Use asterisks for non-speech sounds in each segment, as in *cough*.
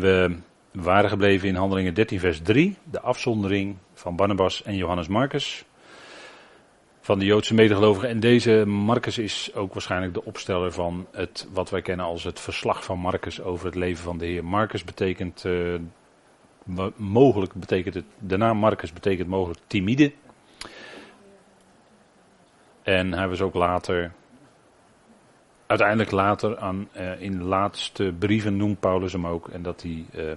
We waren gebleven in Handelingen 13, vers 3, de afzondering van Barnabas en Johannes Marcus. Van de Joodse medegelovigen. En deze Marcus is ook waarschijnlijk de opsteller van het, wat wij kennen als het verslag van Marcus over het leven van de Heer. Marcus betekent, uh, mogelijk betekent het, de naam Marcus betekent mogelijk timide. En hij was ook later uiteindelijk later aan, uh, in de laatste brieven noemt Paulus hem ook. En dat hij uh,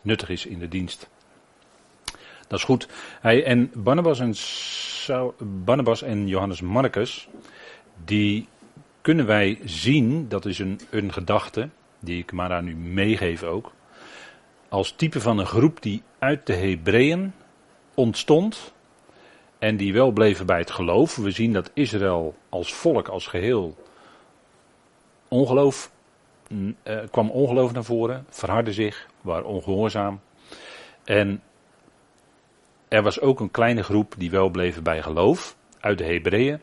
nuttig is in de dienst. Dat is goed. Hij, en Barnabas en, Barnabas en Johannes Marcus, die kunnen wij zien, dat is een, een gedachte, die ik maar aan u meegeef ook. Als type van een groep die uit de Hebreeën ontstond. En die wel bleven bij het geloof. We zien dat Israël als volk, als geheel, ongeloof, uh, kwam ongeloof naar voren, verhardde zich, waren ongehoorzaam. En er was ook een kleine groep die wel bleven bij geloof, uit de Hebreeën.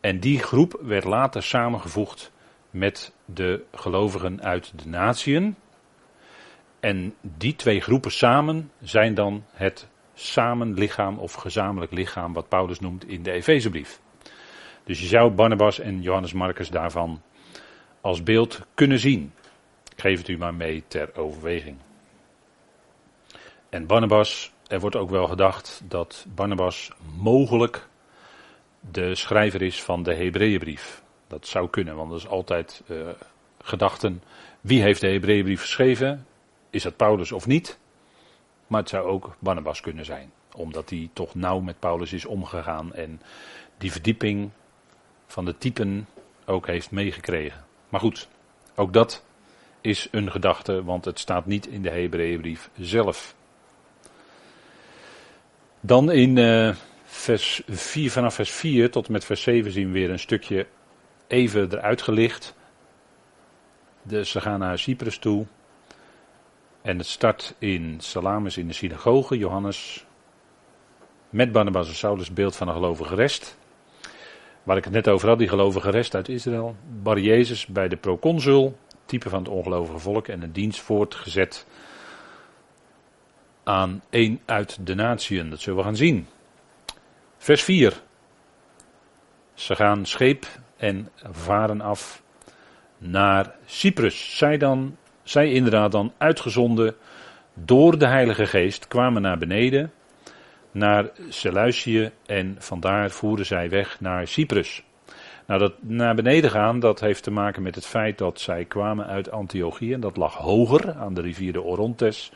En die groep werd later samengevoegd met de gelovigen uit de natieën. En die twee groepen samen zijn dan het samenlichaam of gezamenlijk lichaam wat Paulus noemt in de Efezebrief. Dus je zou Barnabas en Johannes Marcus daarvan als beeld kunnen zien. Ik geef het u maar mee ter overweging. En Barnabas, er wordt ook wel gedacht dat Barnabas mogelijk de schrijver is van de Hebreeënbrief. Dat zou kunnen, want dat is altijd uh, gedachten. Wie heeft de Hebreeënbrief geschreven? Is dat Paulus of niet? Maar het zou ook Barnabas kunnen zijn, omdat hij toch nauw met Paulus is omgegaan en die verdieping van de typen ook heeft meegekregen. Maar goed, ook dat is een gedachte, want het staat niet in de Hebreeënbrief zelf. Dan in uh, vers 4, vanaf vers 4 tot en met vers 7 zien we weer een stukje even eruit gelicht. Dus ze gaan naar Cyprus toe. En het start in Salamis in de synagoge. Johannes met Barnabas en Saulus beeld van een gelovige rest. Waar ik het net over had, die gelovige rest uit Israël. Bar Jezus bij de proconsul, type van het ongelovige volk, en een dienst voortgezet aan een uit de natieën. Dat zullen we gaan zien. Vers 4. Ze gaan scheep en varen af naar Cyprus. Zij dan, zij inderdaad dan uitgezonden door de Heilige Geest, kwamen naar beneden naar Seleucië en vandaar voeren zij weg naar Cyprus. Nou, dat naar beneden gaan, dat heeft te maken met het feit dat zij kwamen uit Antiochië. En dat lag hoger aan de rivier de Orontes.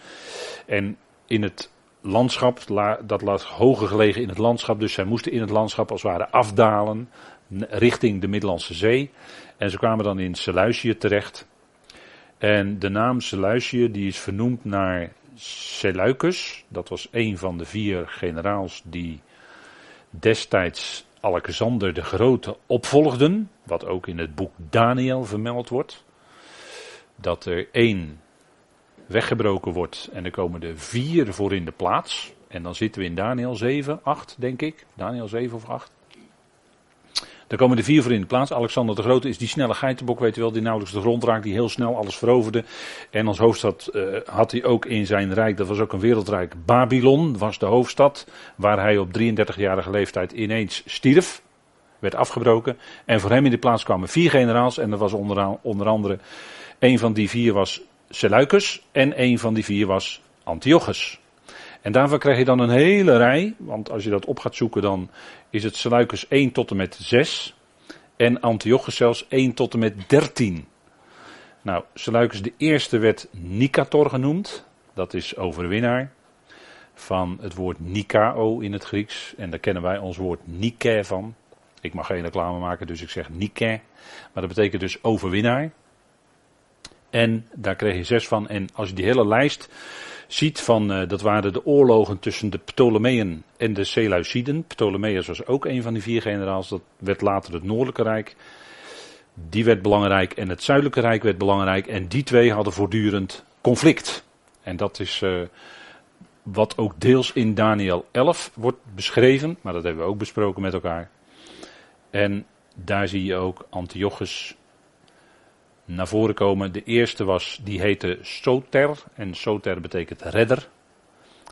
En in het landschap, dat lag hoger gelegen in het landschap. Dus zij moesten in het landschap als het ware afdalen richting de Middellandse Zee. En ze kwamen dan in Seleucië terecht. En de naam Seleucië die is vernoemd naar Seleucus, dat was een van de vier generaals die destijds Alexander de Grote opvolgden, wat ook in het boek Daniel vermeld wordt. Dat er één weggebroken wordt en er komen er vier voor in de plaats. En dan zitten we in Daniel 7, 8 denk ik. Daniel 7 of 8. Daar komen de vier voor in de plaats. Alexander de Grote is die snelle geitenbok, weet u wel, die nauwelijks de grond raakt, die heel snel alles veroverde. En als hoofdstad uh, had hij ook in zijn rijk, dat was ook een wereldrijk, Babylon was de hoofdstad, waar hij op 33-jarige leeftijd ineens stierf, werd afgebroken. En voor hem in de plaats kwamen vier generaals en dat was onder, onder andere, een van die vier was Seleucus en een van die vier was Antiochus. En daarvan krijg je dan een hele rij, want als je dat op gaat zoeken dan is het Seleucus 1 tot en met 6 en Antiochus zelfs 1 tot en met 13. Nou, Seleucus de eerste werd Nikator genoemd, dat is overwinnaar van het woord Nikao in het Grieks. En daar kennen wij ons woord Nike van. Ik mag geen reclame maken, dus ik zeg Nike. Maar dat betekent dus overwinnaar. En daar kreeg je zes van. En als je die hele lijst ziet van, uh, dat waren de oorlogen tussen de Ptolemeën en de Seleuciden. Ptolemeus was ook een van die vier generaals, dat werd later het Noordelijke Rijk. Die werd belangrijk en het Zuidelijke Rijk werd belangrijk en die twee hadden voortdurend conflict. En dat is uh, wat ook deels in Daniel 11 wordt beschreven, maar dat hebben we ook besproken met elkaar. En daar zie je ook Antiochus naar voren komen. De eerste was, die heette Soter. En Soter betekent redder.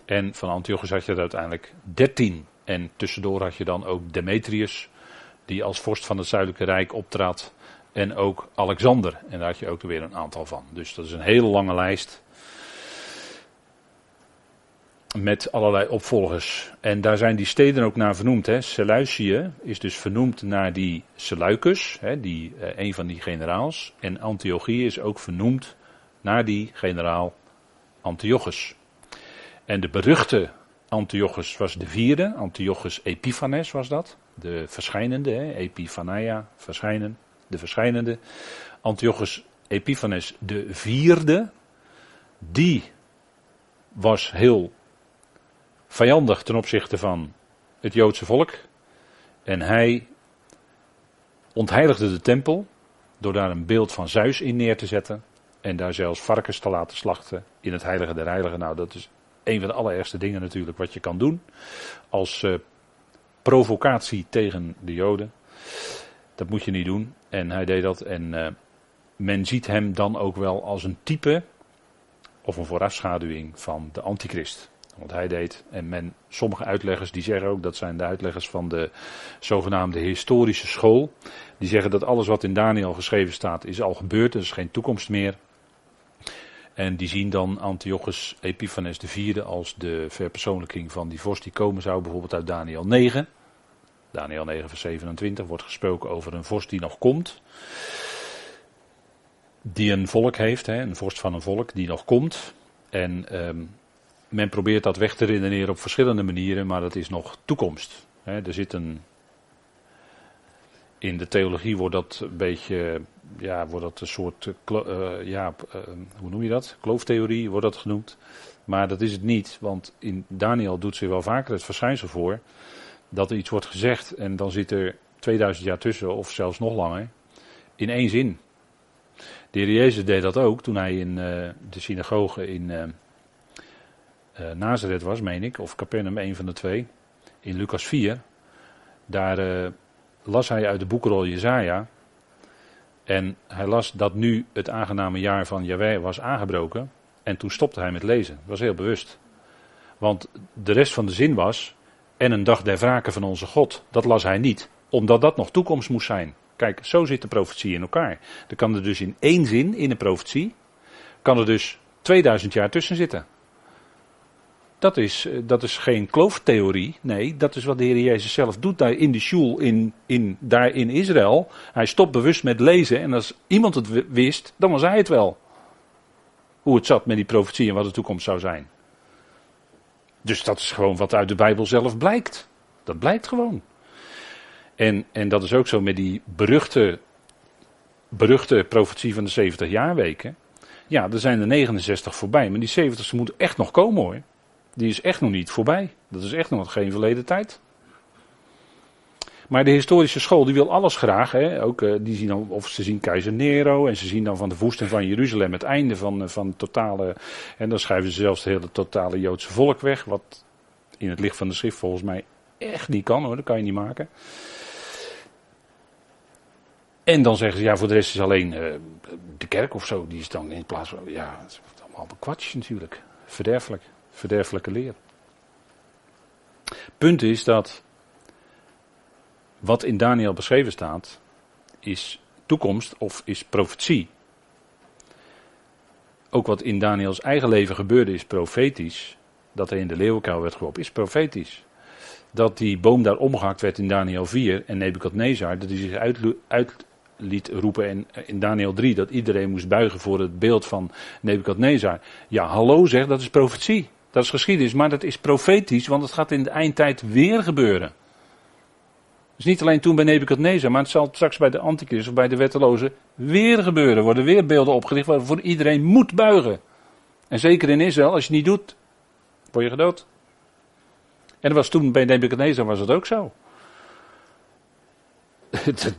En van Antiochus had je er uiteindelijk dertien. En tussendoor had je dan ook Demetrius, die als vorst van het Zuidelijke Rijk optrad. En ook Alexander. En daar had je ook weer een aantal van. Dus dat is een hele lange lijst. Met allerlei opvolgers. En daar zijn die steden ook naar vernoemd. Hè. Seleucië is dus vernoemd naar die Seleucus, hè, die, eh, een van die generaals. En Antiochië is ook vernoemd naar die generaal Antiochus. En de beruchte Antiochus was de vierde. Antiochus Epiphanes was dat. De verschijnende, hè, Epiphania, verschijnen, de verschijnende. Antiochus Epiphanes de vierde. Die was heel vijandig ten opzichte van het Joodse volk. En hij ontheiligde de tempel door daar een beeld van Zeus in neer te zetten. En daar zelfs varkens te laten slachten in het heilige der heiligen. Nou, dat is een van de allerergste dingen natuurlijk wat je kan doen. Als uh, provocatie tegen de Joden. Dat moet je niet doen. En hij deed dat. En uh, men ziet hem dan ook wel als een type of een voorafschaduwing van de antichrist. Wat hij deed. En men, sommige uitleggers die zeggen ook, dat zijn de uitleggers van de zogenaamde historische school. Die zeggen dat alles wat in Daniel geschreven staat is al gebeurd, er is geen toekomst meer. En die zien dan Antiochus Epiphanes IV als de verpersoonlijking van die vorst die komen zou, bijvoorbeeld uit Daniel 9. Daniel 9 vers 27 wordt gesproken over een vorst die nog komt. Die een volk heeft, hè, een vorst van een volk die nog komt. En um, men probeert dat weg te redeneren op verschillende manieren, maar dat is nog toekomst. er zit een. In de theologie wordt dat een beetje. Ja, wordt dat een soort. Uh, ja, uh, hoe noem je dat? Klooftheorie wordt dat genoemd. Maar dat is het niet, want in Daniel doet zich wel vaker het verschijnsel voor. dat er iets wordt gezegd en dan zit er 2000 jaar tussen, of zelfs nog langer. in één zin. De heer Jezus deed dat ook toen hij in de synagoge in uh, Nazareth was, meen ik, of Capernaum, een van de twee, in Lucas 4. Daar uh, las hij uit de boekrol Jezaja. En hij las dat nu het aangename jaar van Jahweh was aangebroken. En toen stopte hij met lezen. Dat was heel bewust. Want de rest van de zin was. En een dag der wraken van onze God. Dat las hij niet. Omdat dat nog toekomst moest zijn. Kijk, zo zit de profetie in elkaar. Er kan er dus in één zin in de profetie. Kan er dus 2000 jaar tussen zitten. Dat is, eh, dat is geen klooftheorie. Nee, dat is wat de Heer Jezus zelf doet daar in de shul in, in, daar in Israël. Hij stopt bewust met lezen en als iemand het wist, dan was hij het wel. Hoe het zat met die profetie en wat de toekomst zou zijn. Dus dat is gewoon wat uit de Bijbel zelf blijkt. Dat blijkt gewoon. En, en dat is ook zo met die beruchte, beruchte profetie van de 70 jaarweken. Ja, er zijn er 69 voorbij, maar die 70 moeten echt nog komen hoor. Die is echt nog niet voorbij. Dat is echt nog geen verleden tijd. Maar de historische school die wil alles graag. Hè? Ook, uh, die zien dan, of ze zien keizer Nero en ze zien dan van de voesting van Jeruzalem het einde van, uh, van totale. En dan schrijven ze zelfs het hele totale Joodse volk weg. Wat in het licht van de schrift volgens mij echt niet kan hoor, dat kan je niet maken. En dan zeggen ze ja, voor de rest is alleen uh, de kerk of zo. Die is dan in plaats van. Ja, het is allemaal kwatsch natuurlijk. Verderfelijk verderfelijke leer. Punt is dat wat in Daniel beschreven staat, is toekomst of is profetie. Ook wat in Daniels eigen leven gebeurde is profetisch. Dat hij in de leeuwenkuil werd geworpen is profetisch. Dat die boom daar omgehakt werd in Daniel 4 en Nebukadnezar, dat hij zich uit, liet roepen in, in Daniel 3, dat iedereen moest buigen voor het beeld van Nebukadnezar. Ja, hallo zeg, dat is profetie. Dat is geschiedenis, maar dat is profetisch, want het gaat in de eindtijd weer gebeuren. Dus niet alleen toen bij Nebukadnezar, maar het zal straks bij de antichrist of bij de wettelozen weer gebeuren. Er worden weer beelden opgericht waarvoor iedereen moet buigen. En zeker in Israël, als je het niet doet, word je gedood. En dat was toen bij Nebukadnezar was het ook zo.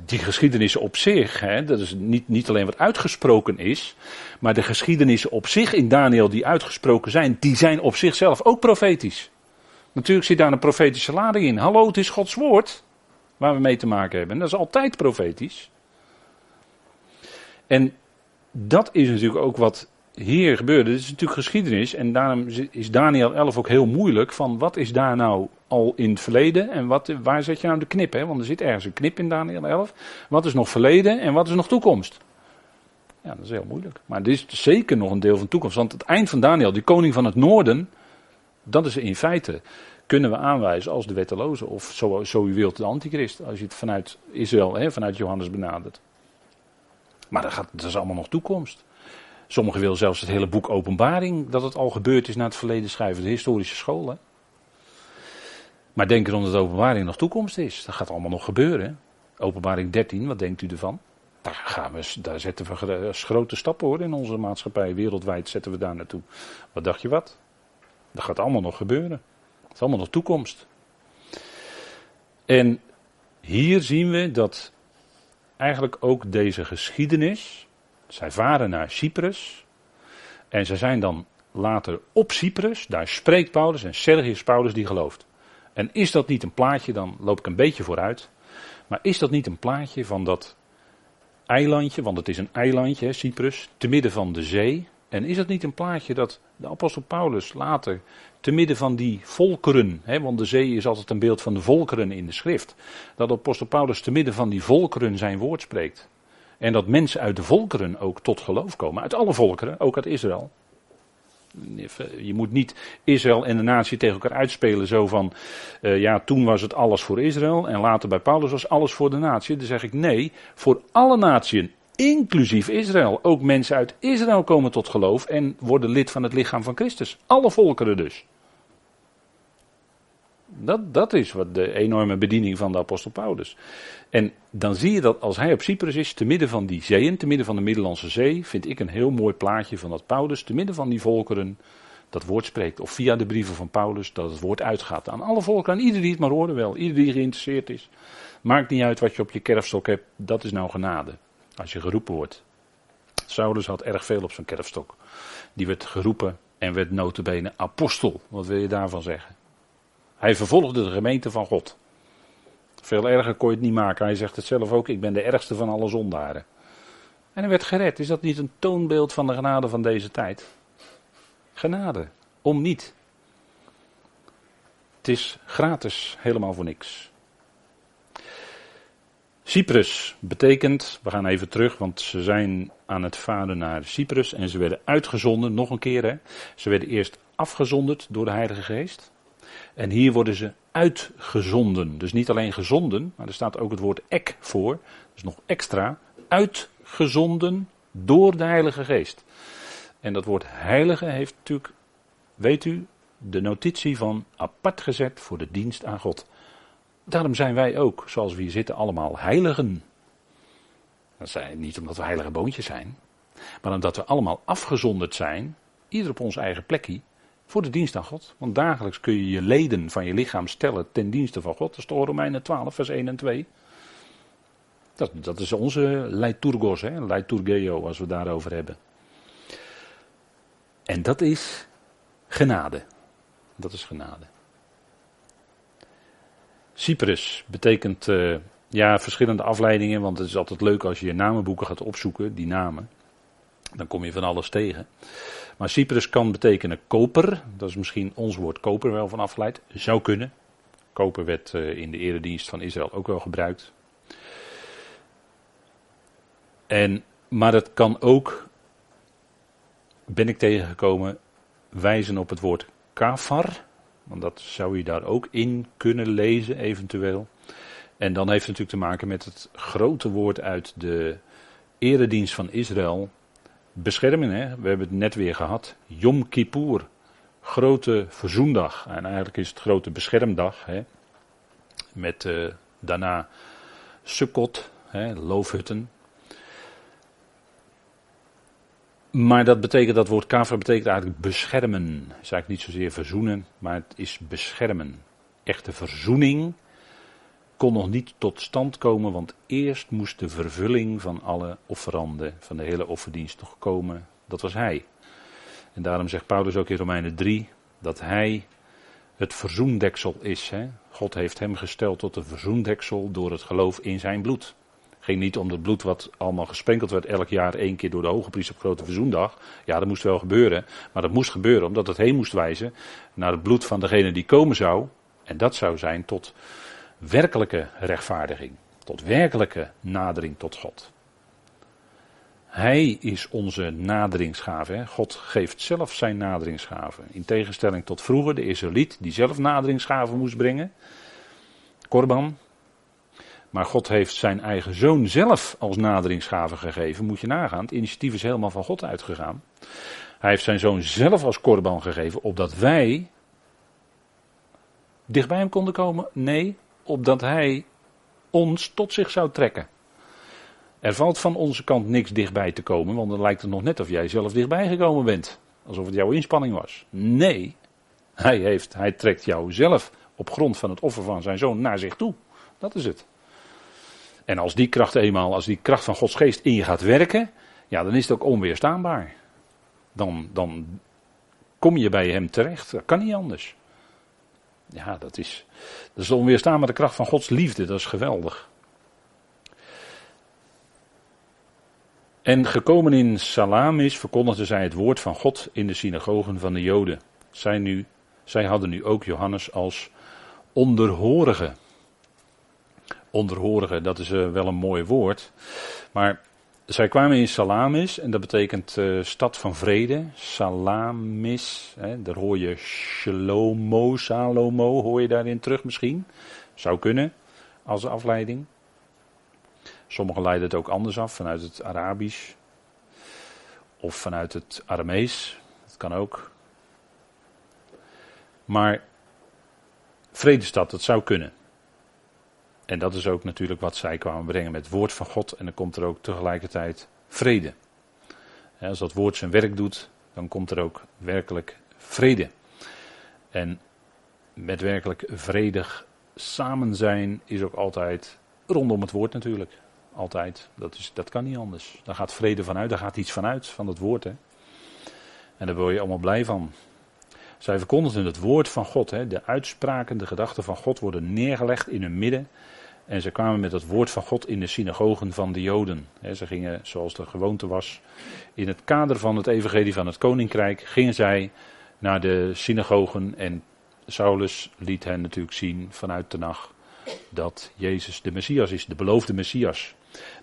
Die geschiedenissen op zich, hè, dat is niet, niet alleen wat uitgesproken is, maar de geschiedenissen op zich in Daniel die uitgesproken zijn, die zijn op zichzelf ook profetisch. Natuurlijk zit daar een profetische lading in. Hallo, het is Gods woord waar we mee te maken hebben. En dat is altijd profetisch. En dat is natuurlijk ook wat hier gebeurde. Dit is natuurlijk geschiedenis en daarom is Daniel 11 ook heel moeilijk van wat is daar nou al in het verleden en wat, waar zet je nou de knip? Hè? Want er zit ergens een knip in Daniel 11. Wat is nog verleden en wat is nog toekomst? Ja, dat is heel moeilijk. Maar dit is zeker nog een deel van de toekomst. Want het eind van Daniel, die koning van het noorden, dat is in feite, kunnen we aanwijzen als de wetteloze. Of zo, u wilt, de antichrist. Als je het vanuit Israël, hè, vanuit Johannes benadert. Maar dat, gaat, dat is allemaal nog toekomst. Sommigen willen zelfs het hele boek Openbaring, dat het al gebeurd is na het verleden schrijven, de historische scholen. Maar denken dan dat openbaring nog toekomst is. Dat gaat allemaal nog gebeuren. Openbaring 13, wat denkt u ervan? Daar, gaan we, daar zetten we grote stappen hoor in onze maatschappij. Wereldwijd zetten we daar naartoe. Wat dacht je wat? Dat gaat allemaal nog gebeuren. Het is allemaal nog toekomst. En hier zien we dat eigenlijk ook deze geschiedenis. Zij varen naar Cyprus. En ze zijn dan later op Cyprus. Daar spreekt Paulus en Sergius Paulus die gelooft. En is dat niet een plaatje, dan loop ik een beetje vooruit. Maar is dat niet een plaatje van dat eilandje, want het is een eilandje, Cyprus, te midden van de zee. En is dat niet een plaatje dat de apostel Paulus later te midden van die volkeren, hè, want de zee is altijd een beeld van de volkeren in de schrift, dat de apostel Paulus te midden van die volkeren zijn woord spreekt. En dat mensen uit de volkeren ook tot geloof komen, uit alle volkeren, ook uit Israël. Je moet niet Israël en de natie tegen elkaar uitspelen zo van, uh, ja, toen was het alles voor Israël en later bij Paulus was alles voor de natie. Dan zeg ik nee, voor alle naties, inclusief Israël. Ook mensen uit Israël komen tot geloof en worden lid van het lichaam van Christus. Alle volkeren dus. Dat, dat is wat de enorme bediening van de apostel Paulus. En dan zie je dat als hij op Cyprus is, te midden van die zeeën, te midden van de Middellandse Zee, vind ik een heel mooi plaatje van dat Paulus, te midden van die volkeren, dat woord spreekt. Of via de brieven van Paulus, dat het woord uitgaat aan alle volkeren, aan iedereen die het maar hoorde wel, iedereen die geïnteresseerd is. Maakt niet uit wat je op je kerfstok hebt, dat is nou genade. Als je geroepen wordt. Saulus had erg veel op zijn kerfstok. Die werd geroepen en werd notabene apostel. Wat wil je daarvan zeggen? Hij vervolgde de gemeente van God. Veel erger kon je het niet maken. Hij zegt het zelf ook, ik ben de ergste van alle zondaren. En hij werd gered. Is dat niet een toonbeeld van de genade van deze tijd? Genade. Om niet. Het is gratis, helemaal voor niks. Cyprus betekent, we gaan even terug, want ze zijn aan het varen naar Cyprus en ze werden uitgezonden, nog een keer hè. Ze werden eerst afgezonderd door de Heilige Geest. En hier worden ze uitgezonden. Dus niet alleen gezonden, maar er staat ook het woord ek voor. Dus nog extra. Uitgezonden door de Heilige Geest. En dat woord heilige heeft natuurlijk, weet u, de notitie van apart gezet voor de dienst aan God. Daarom zijn wij ook, zoals we hier zitten, allemaal heiligen. Dat zijn niet omdat we heilige boontjes zijn, maar omdat we allemaal afgezonderd zijn, ieder op ons eigen plekje, voor de dienst aan God. Want dagelijks kun je je leden van je lichaam stellen ten dienste van God. Dat is toch Romeinen 12, vers 1 en 2. Dat, dat is onze leiturgos, hè, leiturgeo, als we daarover hebben. En dat is genade. Dat is genade. Cyprus betekent uh, ja, verschillende afleidingen, want het is altijd leuk als je je namenboeken gaat opzoeken, die namen. Dan kom je van alles tegen. Maar Cyprus kan betekenen koper. Dat is misschien ons woord koper wel van afgeleid. Zou kunnen. Koper werd uh, in de eredienst van Israël ook wel gebruikt. En, maar het kan ook, ben ik tegengekomen, wijzen op het woord kafar. Want dat zou je daar ook in kunnen lezen, eventueel. En dan heeft het natuurlijk te maken met het grote woord uit de eredienst van Israël. Beschermen, hè? we hebben het net weer gehad. Yom Kippur, grote verzoendag. En eigenlijk is het grote beschermdag. Hè? Met uh, daarna Sukkot, hè, loofhutten. Maar dat betekent, dat woord kafra betekent eigenlijk beschermen. Het is eigenlijk niet zozeer verzoenen, maar het is beschermen. Echte verzoening kon nog niet tot stand komen, want eerst moest de vervulling van alle offeranden, van de hele offerdienst nog komen. Dat was hij. En daarom zegt Paulus ook in Romeinen 3 dat hij het verzoendeksel is. Hè? God heeft hem gesteld tot een verzoendeksel door het geloof in zijn bloed. ging niet om het bloed wat allemaal gesprenkeld werd elk jaar één keer door de hoge priester op grote verzoendag. Ja, dat moest wel gebeuren. Maar dat moest gebeuren omdat het heen moest wijzen naar het bloed van degene die komen zou. En dat zou zijn tot werkelijke rechtvaardiging. Tot werkelijke nadering tot God. Hij is onze naderingsgave. God geeft zelf zijn naderingsgave. In tegenstelling tot vroeger, de Israëliet die zelf naderingsgave moest brengen. Korban. Maar God heeft zijn eigen zoon zelf als naderingsgave gegeven. Moet je nagaan. Het initiatief is helemaal van God uitgegaan. Hij heeft zijn zoon zelf als korban gegeven. Opdat wij dichtbij hem konden komen. Nee, opdat hij ons tot zich zou trekken. Er valt van onze kant niks dichtbij te komen, want dan lijkt het nog net of jij zelf dichtbij gekomen bent. Alsof het jouw inspanning was. Nee, hij, heeft, hij trekt jou zelf op grond van het offer van zijn zoon naar zich toe. Dat is het. En als die kracht eenmaal, als die kracht van Gods geest in je gaat werken, ja, dan is het ook onweerstaanbaar. Dan, dan kom je bij hem terecht. Dat kan niet anders. Ja, dat is, dat is onweerstaanbare kracht van Gods liefde. Dat is geweldig. En gekomen in Salamis verkondigden zij het woord van God in de synagogen van de Joden. Zij, nu, zij hadden nu ook Johannes als onderhorige. Onderhorige, dat is uh, wel een mooi woord. Maar zij kwamen in Salamis en dat betekent uh, stad van vrede. Salamis, hè, daar hoor je Shalomo, Salomo, hoor je daarin terug misschien. Zou kunnen, als afleiding. Sommigen leiden het ook anders af, vanuit het Arabisch. Of vanuit het Aramees. Dat kan ook. Maar vredestad, dat zou kunnen. En dat is ook natuurlijk wat zij kwamen brengen met het woord van God. En dan komt er ook tegelijkertijd vrede. als dat woord zijn werk doet, dan komt er ook werkelijk vrede. En met werkelijk vredig samen zijn is ook altijd rondom het woord natuurlijk. Altijd. Dat, is, dat kan niet anders. Daar gaat vrede vanuit, daar gaat iets vanuit, van het woord. Hè. En daar word je allemaal blij van. Zij verkondigden het woord van God. Hè. De uitspraken, de gedachten van God worden neergelegd in hun midden. En ze kwamen met het woord van God in de synagogen van de Joden. Ze gingen, zoals de gewoonte was, in het kader van het evangelie van het koninkrijk, gingen zij naar de synagogen. En Saulus liet hen natuurlijk zien vanuit de nacht dat Jezus de Messias is, de beloofde Messias.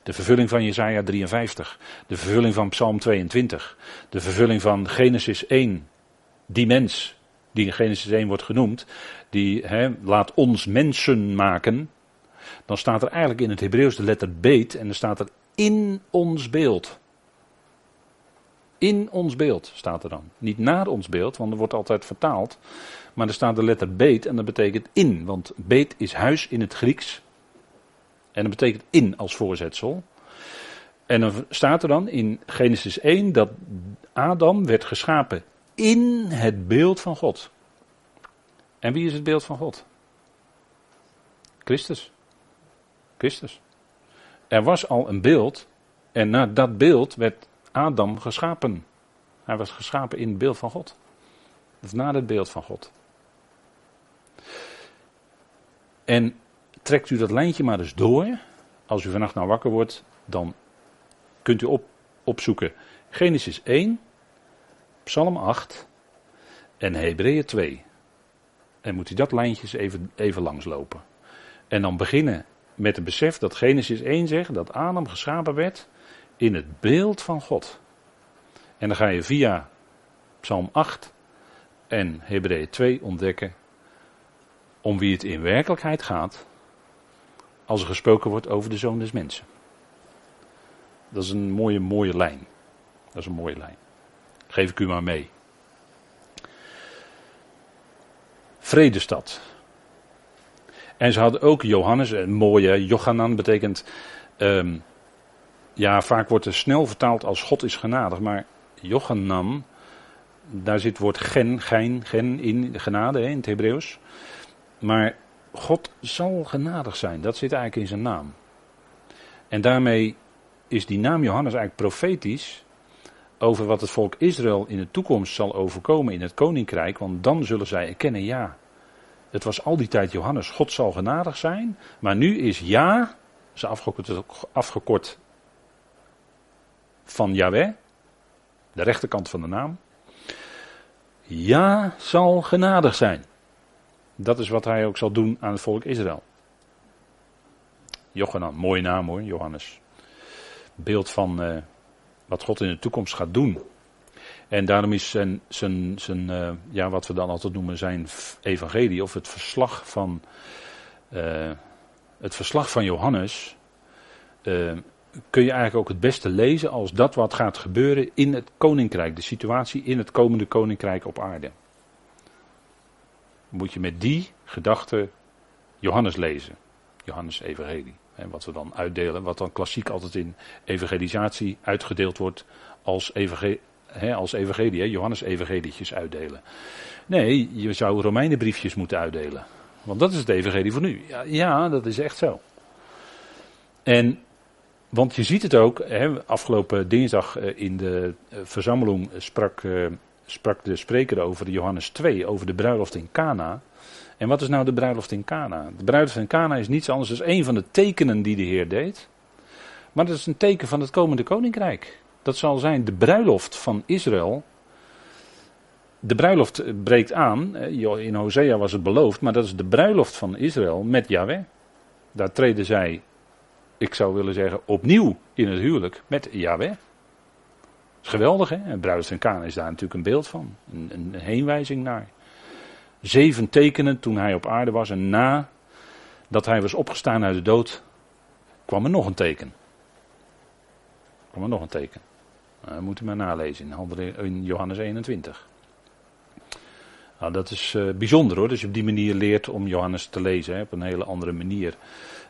De vervulling van Jesaja 53, de vervulling van Psalm 22, de vervulling van Genesis 1. Die mens, die in Genesis 1 wordt genoemd, die laat ons mensen maken, dan staat er eigenlijk in het Hebreeuws de letter beet en dan staat er in ons beeld. In ons beeld staat er dan. Niet naar ons beeld, want er wordt altijd vertaald. Maar er staat de letter beet en dat betekent in. Want beet is huis in het Grieks. En dat betekent in als voorzetsel. En dan staat er dan in Genesis 1 dat Adam werd geschapen in het beeld van God. En wie is het beeld van God? Christus. Christus. Er was al een beeld en naar dat beeld werd Adam geschapen. Hij was geschapen in het beeld van God. Of naar het beeld van God. En trekt u dat lijntje maar eens door. Als u vannacht nou wakker wordt, dan kunt u op, opzoeken Genesis 1, Psalm 8 en Hebreeën 2. En moet u dat lijntje even, even langslopen. En dan beginnen met het besef dat Genesis 1 zegt dat Adam geschapen werd in het beeld van God. En dan ga je via Psalm 8 en Hebreeën 2 ontdekken om wie het in werkelijkheid gaat als er gesproken wordt over de zoon des mensen. Dat is een mooie, mooie lijn. Dat is een mooie lijn. Geef ik u maar mee. Vredestad. En ze hadden ook Johannes, een mooie Johanan betekent. Um, ja, vaak wordt er snel vertaald als God is genadig, maar Johanan, daar zit het woord gen, gein, gen in, genade hè, in het Hebreeuws. Maar God zal genadig zijn, dat zit eigenlijk in zijn naam. En daarmee is die naam Johannes eigenlijk profetisch over wat het volk Israël in de toekomst zal overkomen in het koninkrijk. Want dan zullen zij erkennen, ja, het was al die tijd Johannes, God zal genadig zijn. Maar nu is ja is afgekort, afgekort van Yahweh, de rechterkant van de naam. Ja, zal genadig zijn. Dat is wat hij ook zal doen aan het volk Israël. Johanan, mooie naam hoor, Johannes. Beeld van uh, wat God in de toekomst gaat doen. En daarom is zijn, zijn, zijn uh, ja, wat we dan altijd noemen zijn evangelie, of het verslag van, uh, het verslag van Johannes, kun je eigenlijk ook het beste lezen als dat wat gaat gebeuren in het koninkrijk, de situatie in het komende koninkrijk op aarde. Moet je met die gedachte Johannes lezen, Johannes Evangelie. En wat we dan uitdelen, wat dan klassiek altijd in evangelisatie uitgedeeld wordt als, evangelie, hè, als evangelie, Johannes evangelietjes uitdelen. Nee, je zou Romeinenbriefjes moeten uitdelen. Want dat is het evangelie voor nu. Ja, ja dat is echt zo. En want je ziet het ook, hè, afgelopen dinsdag eh, in de eh, verzameling sprak, eh, sprak de spreker over Johannes 2, over de bruiloft in Cana. En wat is nou de bruiloft in Cana? De bruiloft in Cana is niets anders dan een van de tekenen die de Heer deed. Maar dat is een teken van het komende koninkrijk. Dat zal zijn de bruiloft van Israël. De bruiloft breekt aan. In Hosea was het beloofd, maar dat is de bruiloft van Israël met Yahweh. Daar treden zij ik zou willen zeggen, opnieuw in het huwelijk met Yahweh. Dat is geweldig, hè? En bruiloft en Kaan is daar natuurlijk een beeld van. Een, een heenwijzing naar. Zeven tekenen toen hij op aarde was en na dat hij was opgestaan uit de dood, kwam er nog een teken. kwam er nog een teken. Dat moet u maar nalezen in, Johannes 21. Nou, dat is uh, bijzonder hoor, dat je op die manier leert om Johannes te lezen, hè, op een hele andere manier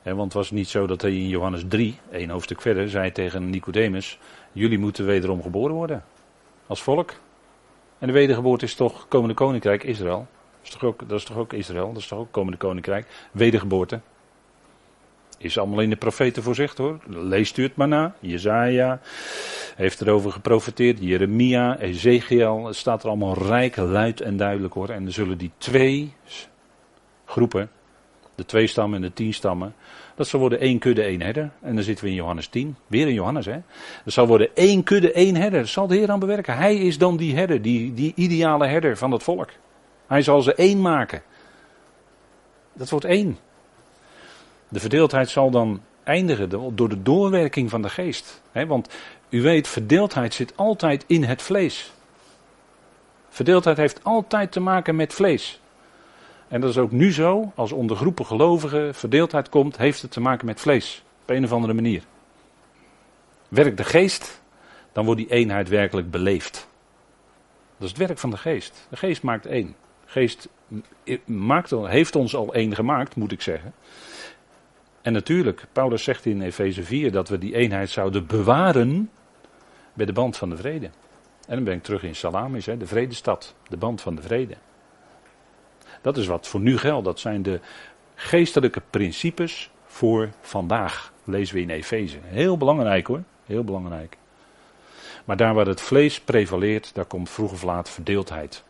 want het was niet zo dat hij in Johannes 3, één hoofdstuk verder, zei tegen Nicodemus: Jullie moeten wederom geboren worden. Als volk. En de wedergeboorte is toch komende koninkrijk Israël. Dat is toch ook, dat is toch ook Israël, dat is toch ook komende koninkrijk. Wedergeboorte. Is allemaal in de profeten voorzegd hoor. Leest u het maar na. Jezaja heeft erover geprofeteerd. Jeremia, Ezekiel. Het staat er allemaal rijk, luid en duidelijk hoor. En er zullen die twee groepen de twee stammen en de tien stammen. Dat zal worden één kudde, één herder. En dan zitten we in Johannes 10. Weer in Johannes, hè. Dat zal worden één kudde, één herder. Dat zal de Heer aan bewerken. Hij is dan die herder, die, die ideale herder van het volk. Hij zal ze één maken. Dat wordt één. De verdeeldheid zal dan eindigen door de doorwerking van de geest. want u weet, verdeeldheid zit altijd in het vlees. Verdeeldheid heeft altijd te maken met vlees. En dat is ook nu zo, als onder groepen gelovigen verdeeldheid komt, heeft het te maken met vlees. Op een of andere manier. Werkt de geest, dan wordt die eenheid werkelijk beleefd. Dat is het werk van de geest. De geest maakt één. De geest maakt, heeft ons al één gemaakt, moet ik zeggen. En natuurlijk, Paulus zegt in Efeze 4 dat we die eenheid zouden bewaren bij de band van de vrede. En dan ben ik terug in Salamis, de vredestad, de band van de vrede. Dat is wat voor nu geldt. Dat zijn de geestelijke principes voor vandaag. Lezen we in Efeze. Heel belangrijk hoor. Heel belangrijk. Maar daar waar het vlees prevaleert, daar komt vroeg of laat verdeeldheid.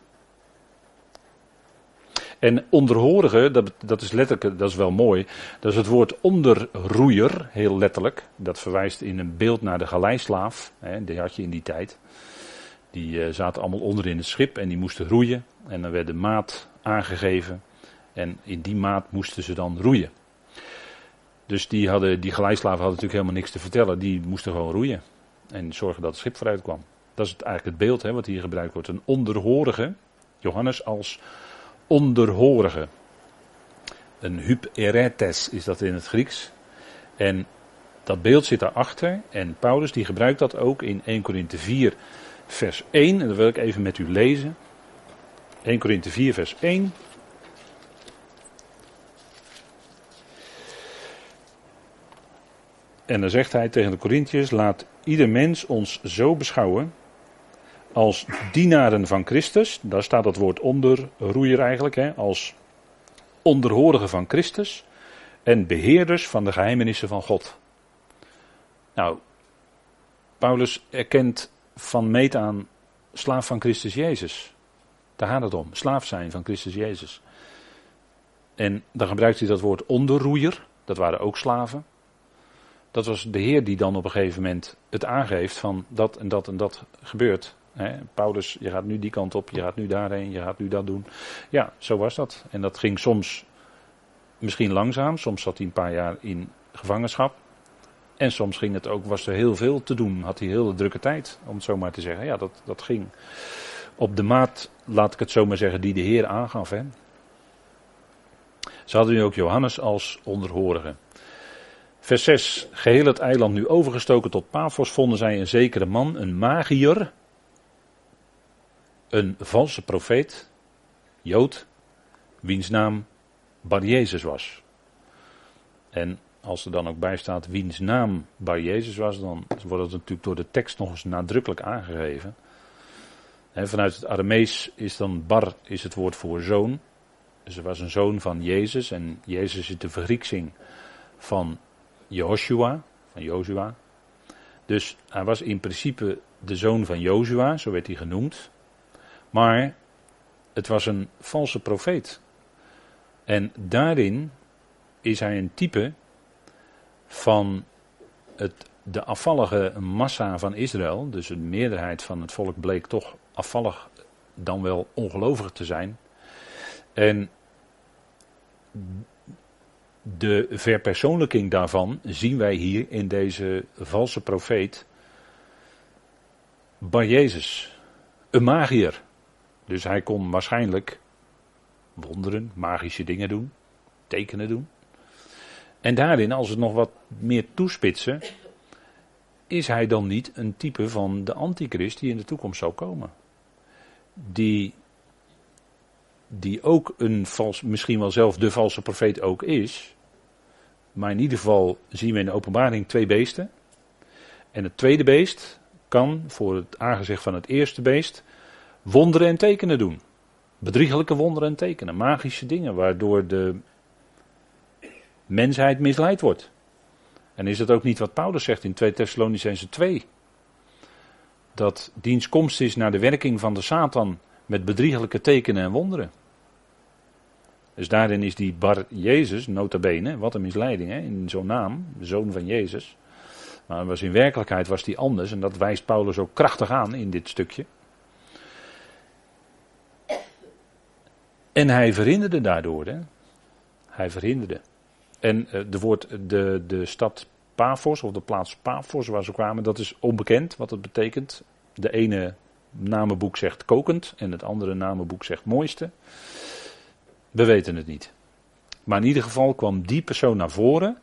En onderhorige, dat, dat is letterlijk, dat is wel mooi. Dat is het woord onderroeier, heel letterlijk. Dat verwijst in een beeld naar de galeislaaf. Hè, die had je in die tijd. Die uh, zaten allemaal onder in het schip en die moesten roeien. En dan werd de maat aangegeven. En in die maat moesten ze dan roeien. Dus die, hadden, die geleislaven hadden natuurlijk helemaal niks te vertellen. Die moesten gewoon roeien. En zorgen dat het schip vooruit kwam. Dat is eigenlijk het beeld hè, wat hier gebruikt wordt. Een onderhorige. Johannes als onderhorige. Een hyperetes is dat in het Grieks. En dat beeld zit daarachter. En Paulus die gebruikt dat ook in 1 Korinthe 4 vers 1. En dat wil ik even met u lezen. 1 Korinthe 4, vers 1. En dan zegt hij tegen de Corinthiërs: Laat ieder mens ons zo beschouwen als dienaren van Christus. Daar staat het woord onderroeier eigenlijk, hè, als onderhorigen van Christus. En beheerders van de geheimenissen van God. Nou, Paulus erkent van meet aan slaaf van Christus Jezus. Daar gaat het om. Slaaf zijn van Christus Jezus. En dan gebruikt hij dat woord onderroeier. Dat waren ook slaven. Dat was de Heer die dan op een gegeven moment het aangeeft van dat en dat en dat gebeurt. Paulus, je gaat nu die kant op, je gaat nu daarheen, je gaat nu dat doen. Ja, zo was dat. En dat ging soms misschien langzaam, soms zat hij een paar jaar in gevangenschap. En soms ging het ook, was er heel veel te doen, had hij heel de drukke tijd, om het zo maar te zeggen. Ja, dat, dat ging op de maat, laat ik het zo maar zeggen, die de Heer aangaf. Hè. Ze hadden nu ook Johannes als onderhorige. Vers 6. Geheel het eiland nu overgestoken tot Paphos vonden zij een zekere man, een magier, een valse profeet, Jood, wiens naam Bar Jezus was. En als er dan ook bij staat wiens naam Bar Jezus was, dan wordt het natuurlijk door de tekst nog eens nadrukkelijk aangegeven. vanuit het Aramees is dan Bar is het woord voor zoon. Dus er was een zoon van Jezus en Jezus is de vergrieksing van Joshua, van Joshua. Dus hij was in principe de zoon van Joshua, zo werd hij genoemd. Maar het was een valse profeet. En daarin is hij een type van het, de afvallige massa van Israël. Dus een meerderheid van het volk bleek toch afvallig dan wel ongelovig te zijn. En de verpersoonlijking daarvan zien wij hier in deze valse profeet Bar Jezus, een magier. Dus hij kon waarschijnlijk wonderen, magische dingen doen, tekenen doen. En daarin, als we het nog wat meer toespitsen, is hij dan niet een type van de antichrist die in de toekomst zal komen? Die die ook een vals, misschien wel zelf de valse profeet ook is. Maar in ieder geval zien we in de openbaring twee beesten. En het tweede beest kan voor het aangezicht van het eerste beest wonderen en tekenen doen. Bedriegelijke wonderen en tekenen, magische dingen, waardoor de mensheid misleid wordt. En is dat ook niet wat Paulus zegt in 2 Thessalonicense 2? Dat diens komst is naar de werking van de Satan met bedriegelijke tekenen en wonderen. Dus daarin is die Bar Jezus, nota bene, wat een misleiding hè, in zo'n naam, zoon van Jezus. Maar was in werkelijkheid was die anders en dat wijst Paulus ook krachtig aan in dit stukje. En hij verhinderde daardoor, hè. Hij verhinderde. En uh, de, woord, de, de stad Paphos, of de plaats Paphos waar ze kwamen, dat is onbekend wat het betekent. De ene namenboek zegt kokend en het andere namenboek zegt mooiste. We weten het niet. Maar in ieder geval kwam die persoon naar voren.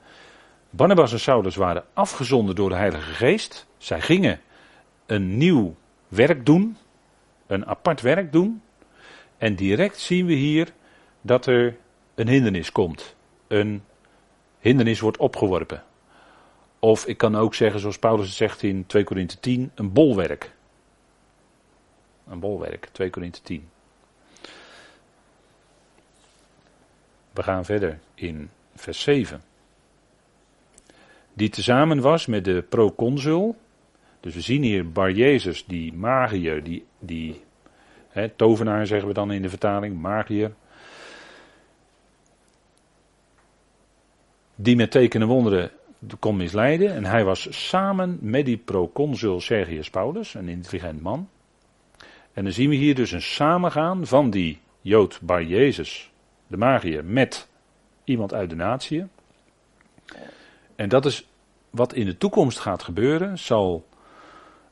Barnabas en Saulus waren afgezonden door de Heilige Geest. Zij gingen een nieuw werk doen, een apart werk doen. En direct zien we hier dat er een hindernis komt. Een hindernis wordt opgeworpen. Of ik kan ook zeggen, zoals Paulus het zegt in 2 Korinthe 10, een bolwerk. Een bolwerk, 2 Korinthe 10. We gaan verder in vers 7. Die tezamen was met de proconsul. Dus we zien hier Bar Jezus, die magier, die, die tovenaar zeggen we dan in de vertaling, magier. Die met tekenen wonderen kon misleiden. En hij was samen met die proconsul Sergius Paulus, een intelligent man. En dan zien we hier dus een samengaan van die Jood Bar Jezus de magier, met iemand uit de natie. En dat is wat in de toekomst gaat gebeuren. Zal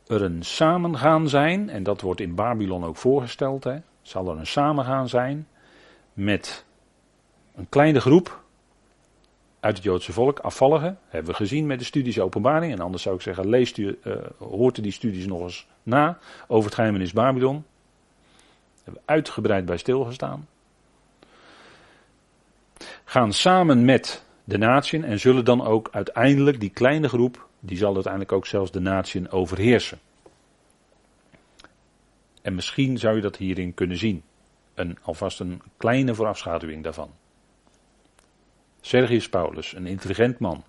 er een samengaan zijn, en dat wordt in Babylon ook voorgesteld, hè, zal er een samengaan zijn met een kleine groep uit het Joodse volk, afvalligen. Hebben we gezien met de studies openbaring. En anders zou ik zeggen, leest u, uh, hoort u die studies nog eens na over het geheimenis Babylon. Daar hebben we uitgebreid bij stilgestaan gaan samen met de natieën en zullen dan ook uiteindelijk die kleine groep, die zal uiteindelijk ook zelfs de natieën overheersen. En misschien zou je dat hierin kunnen zien. Een, alvast een kleine voorafschaduwing daarvan. Sergius Paulus, een intelligent man.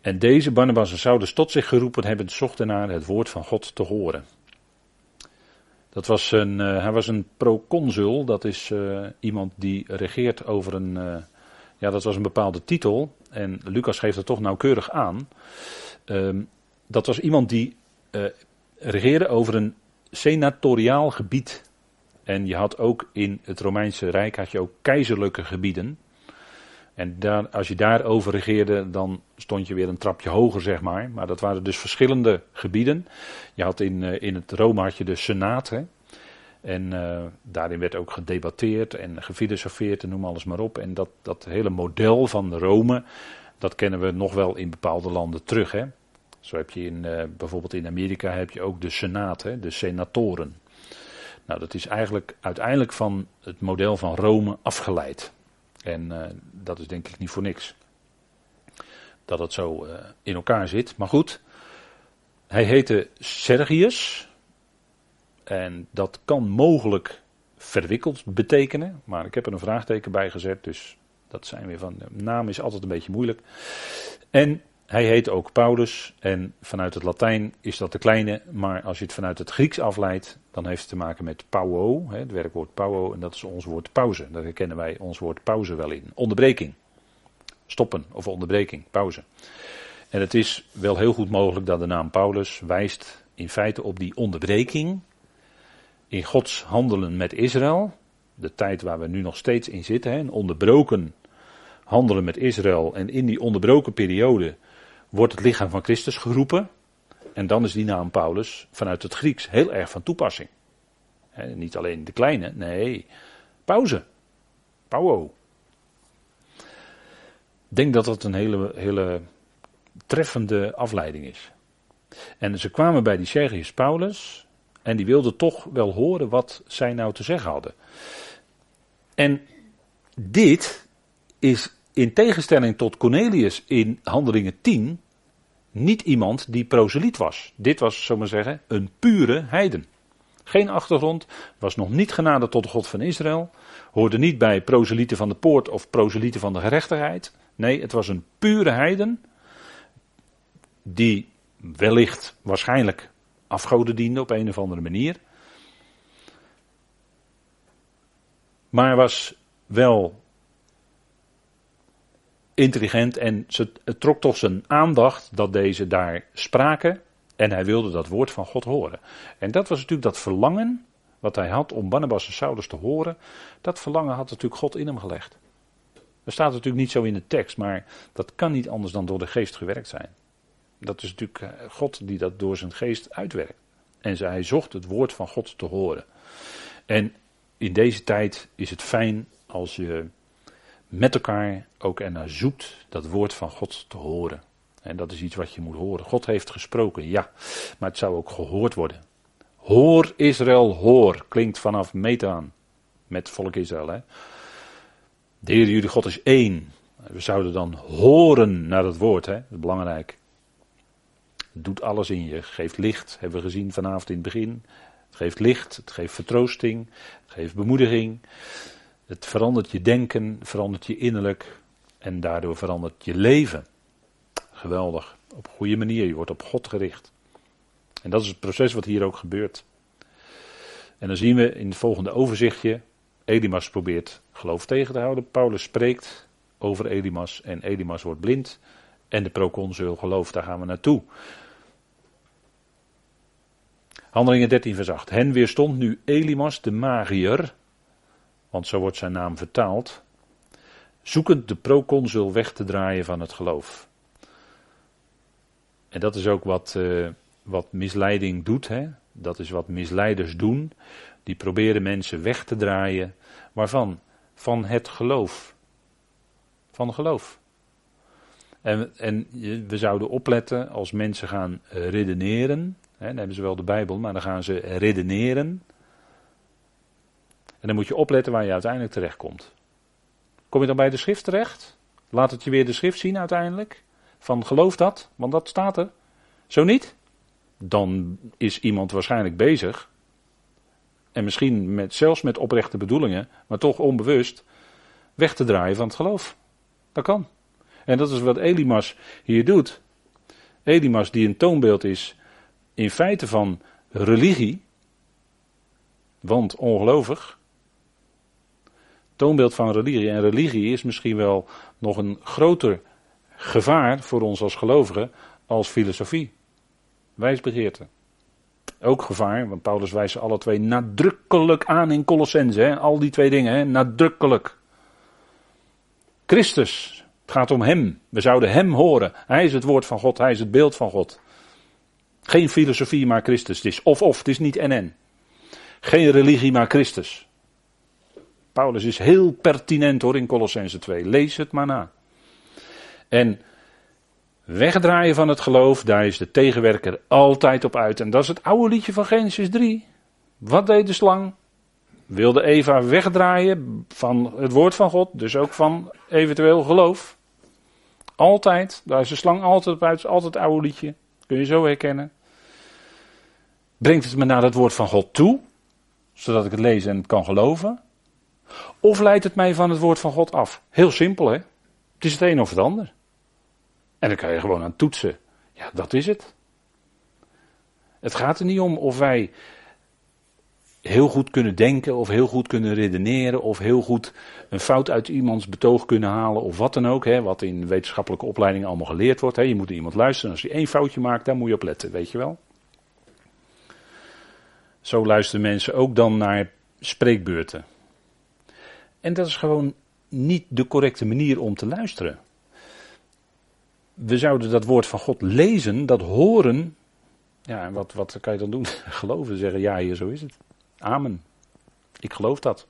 En deze Barnabas en Saulus tot zich geroepen hebben, zochten naar het woord van God te horen. Dat was een, uh, hij was een proconsul, dat is uh, iemand die regeert over een, uh, ja dat was een bepaalde titel. en Lucas geeft dat toch nauwkeurig aan. Ehm, dat was iemand die uh, regeerde over een senatoriaal gebied. En je had ook in het Romeinse Rijk had je ook keizerlijke gebieden. En daar, als je daarover regeerde, dan stond je weer een trapje hoger, zeg maar. Maar dat waren dus verschillende gebieden. Je had in, uh, in het Rome had je de Senaat. Hè? En uh, daarin werd ook gedebatteerd en gefilosofeerd en noem alles maar op. En dat, dat hele model van Rome, dat kennen we nog wel in bepaalde landen terug. Hè? Zo heb je in, uh, bijvoorbeeld in Amerika heb je ook de Senaat, hè? de senatoren. Nou, dat is eigenlijk uiteindelijk van het model van Rome afgeleid. En uh, dat is denk ik niet voor niks. Dat het zo in elkaar zit. Maar goed, hij heette Sergius. En dat kan mogelijk verwikkeld betekenen, maar ik heb er een vraagteken bij gezet, dus dat zijn weer van. De naam is altijd een beetje moeilijk. En hij heet ook Paulus, en vanuit het Latijn is dat de kleine, maar als je het vanuit het Grieks afleidt, dan heeft het te maken met pauo, het werkwoord pauo, en dat is ons woord pauze. Daar herkennen wij ons woord pauze wel in. Onderbreking. Stoppen of onderbreking, pauze. En het is wel heel goed mogelijk dat de naam Paulus wijst in feite op die onderbreking in Gods handelen met Israël, de tijd waar we nu nog steeds in zitten, een onderbroken handelen met Israël. En in die onderbroken periode wordt het lichaam van Christus geroepen. En dan is die naam Paulus vanuit het Grieks heel erg van toepassing. niet alleen de kleine, nee, pauze. Pauwo. Ik denk dat dat een hele, hele treffende afleiding is. En ze kwamen bij die Sergius Paulus, en die wilden toch wel horen wat zij nou te zeggen hadden. En dit is in tegenstelling tot Cornelius in Handelingen 10 niet iemand die proseliet was. Dit was, zomaar zeggen, een pure heiden. Geen achtergrond, was nog niet genade tot de God van Israël, hoorde niet bij proselieten van de poort of proselieten van de gerechtigheid. Nee, het was een pure heiden die wellicht, waarschijnlijk afgoden diende op een of andere manier. Maar was wel intelligent en het trok toch zijn aandacht dat deze daar spraken en hij wilde dat woord van God horen. En dat was natuurlijk dat verlangen wat hij had om Barnabas en Saulus te horen. Dat verlangen had natuurlijk God in hem gelegd. Er staat natuurlijk niet zo in de tekst, maar dat kan niet anders dan door de geest gewerkt zijn. Dat is natuurlijk eh, God die dat door zijn geest uitwerkt. En zij zocht het woord van God te horen. En in deze tijd is het fijn als je met elkaar ook ernaar zoekt dat woord van God te horen. En dat is iets wat je moet horen. God heeft gesproken, ja, maar het zou ook gehoord worden. Hoor Israël, hoor, klinkt vanaf Metaan met volk Israël. Hè? Jullie God is één. We zouden dan horen naar het woord, hè? is belangrijk doet alles in je. Geeft licht, hebben we gezien vanavond in het begin. Het geeft licht, het geeft vertroosting, het geeft bemoediging. Het verandert je denken, verandert je innerlijk en daardoor verandert je leven. Geweldig, op een goede manier, je wordt op God gericht. En dat is het proces wat hier ook gebeurt. En dan zien we in het volgende overzichtje, Elimas probeert geloof tegen te houden. Paulus spreekt over Elimas en Elimas wordt blind. En de proconsul gelooft, daar gaan we naartoe. Handelingen 13 vers 8. Hen weerstond nu Elimas de magier, want zo wordt zijn naam vertaald, zoekend de proconsul weg te draaien van het geloof. En dat is ook wat, uh, wat misleiding doet. Hè? Dat is wat misleiders doen. Die proberen mensen weg te draaien. Waarvan? Van het geloof. Van geloof. En, en we zouden opletten als mensen gaan redeneren dan hebben ze wel de Bijbel, maar dan gaan ze redeneren. En dan moet je opletten waar je uiteindelijk terechtkomt. Kom je dan bij de schrift terecht? Laat het je weer de schrift zien uiteindelijk. Van geloof dat, want dat staat er. Zo niet? Dan is iemand waarschijnlijk bezig. En misschien met, zelfs met oprechte bedoelingen, maar toch onbewust, weg te draaien van het geloof. Dat kan. En dat is wat Elimas hier doet. Elimas die een toonbeeld is in feite van religie, want ongelovig, toonbeeld van religie. En religie is misschien wel nog een groter gevaar voor ons als gelovigen als filosofie. Wijsbegeerte. Ook gevaar, want Paulus wijst ze alle twee nadrukkelijk aan in Colossense. Al die twee dingen, hè? nadrukkelijk. Christus, het gaat om Hem. We zouden Hem horen. Hij is het woord van God, Hij is het beeld van God. Geen filosofie, maar Christus. Het is of-of, het is niet en-en. Geen religie, maar Christus. Paulus is heel pertinent hoor in Colossense 2. Lees het maar na. En wegdraaien van het geloof, daar is de tegenwerker altijd op uit. En dat is het oude liedje van Genesis 3. Wat deed de slang? Wilde Eva wegdraaien van het woord van God, dus ook van eventueel geloof. Altijd, daar is de slang altijd op uit, altijd het oude liedje. Kun je zo herkennen. Brengt het me naar het woord van God toe, zodat ik het lees en het kan geloven? Of leidt het mij van het woord van God af? Heel simpel hè. Het is het een of het ander. En dan kan je gewoon aan toetsen. Ja, dat is het. Het gaat er niet om of wij heel goed kunnen denken, of heel goed kunnen redeneren, of heel goed een fout uit iemands betoog kunnen halen, of wat dan ook, hè, wat in wetenschappelijke opleidingen allemaal geleerd wordt. Hè. Je moet iemand luisteren, als hij één foutje maakt, daar moet je op letten, weet je wel. Zo luisteren mensen ook dan naar spreekbeurten. En dat is gewoon niet de correcte manier om te luisteren. We zouden dat woord van God lezen, dat horen. Ja, en wat, wat kan je dan doen? *laughs* Geloven, zeggen ja, hier zo is het. Amen. Ik geloof dat.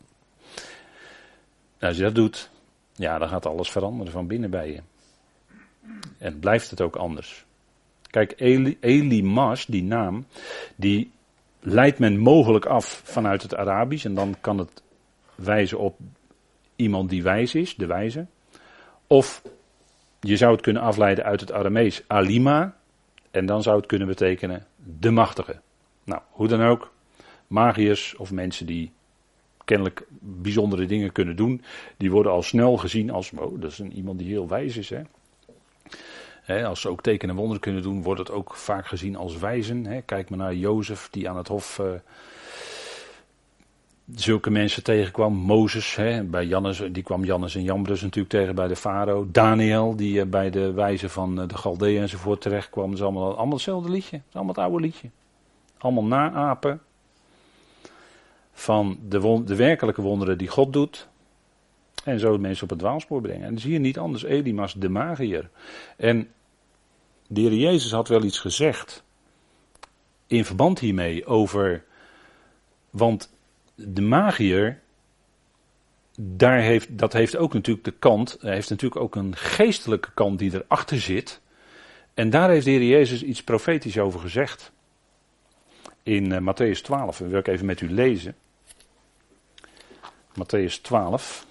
als je dat doet, ja, dan gaat alles veranderen van binnen bij je. En blijft het ook anders. Kijk, Eli, Elimas, die naam, die leidt men mogelijk af vanuit het Arabisch. En dan kan het wijzen op iemand die wijs is, de wijze. Of je zou het kunnen afleiden uit het Aramees alima. En dan zou het kunnen betekenen de machtige. Nou, hoe dan ook. Magiërs of mensen die kennelijk bijzondere dingen kunnen doen. Die worden al snel gezien als, oh, dat is een, iemand die heel wijs is. Hè. Als ze ook tekenen en wonderen kunnen doen, wordt het ook vaak gezien als wijzen. Kijk maar naar Jozef, die aan het hof uh, zulke mensen tegenkwam. Mozes, bij Jannes, die kwam Jannes en Jambres natuurlijk tegen bij de farao. Daniel, die uh, bij de wijze van uh, de Galdeën enzovoort terecht kwam. Dat is allemaal, allemaal hetzelfde liedje. Dat is allemaal het oude liedje. Allemaal naapen van de, de werkelijke wonderen die God doet. En zo mensen op het dwaalspoor brengen. En dan zie je niet anders Elimas de magier. En de heer Jezus had wel iets gezegd. In verband hiermee over. Want de magier. Daar heeft, dat heeft ook natuurlijk de kant. heeft natuurlijk ook een geestelijke kant die erachter zit. En daar heeft de heer Jezus iets profetisch over gezegd. In uh, Matthäus 12. Dat wil ik even met u lezen. Matthäus 12.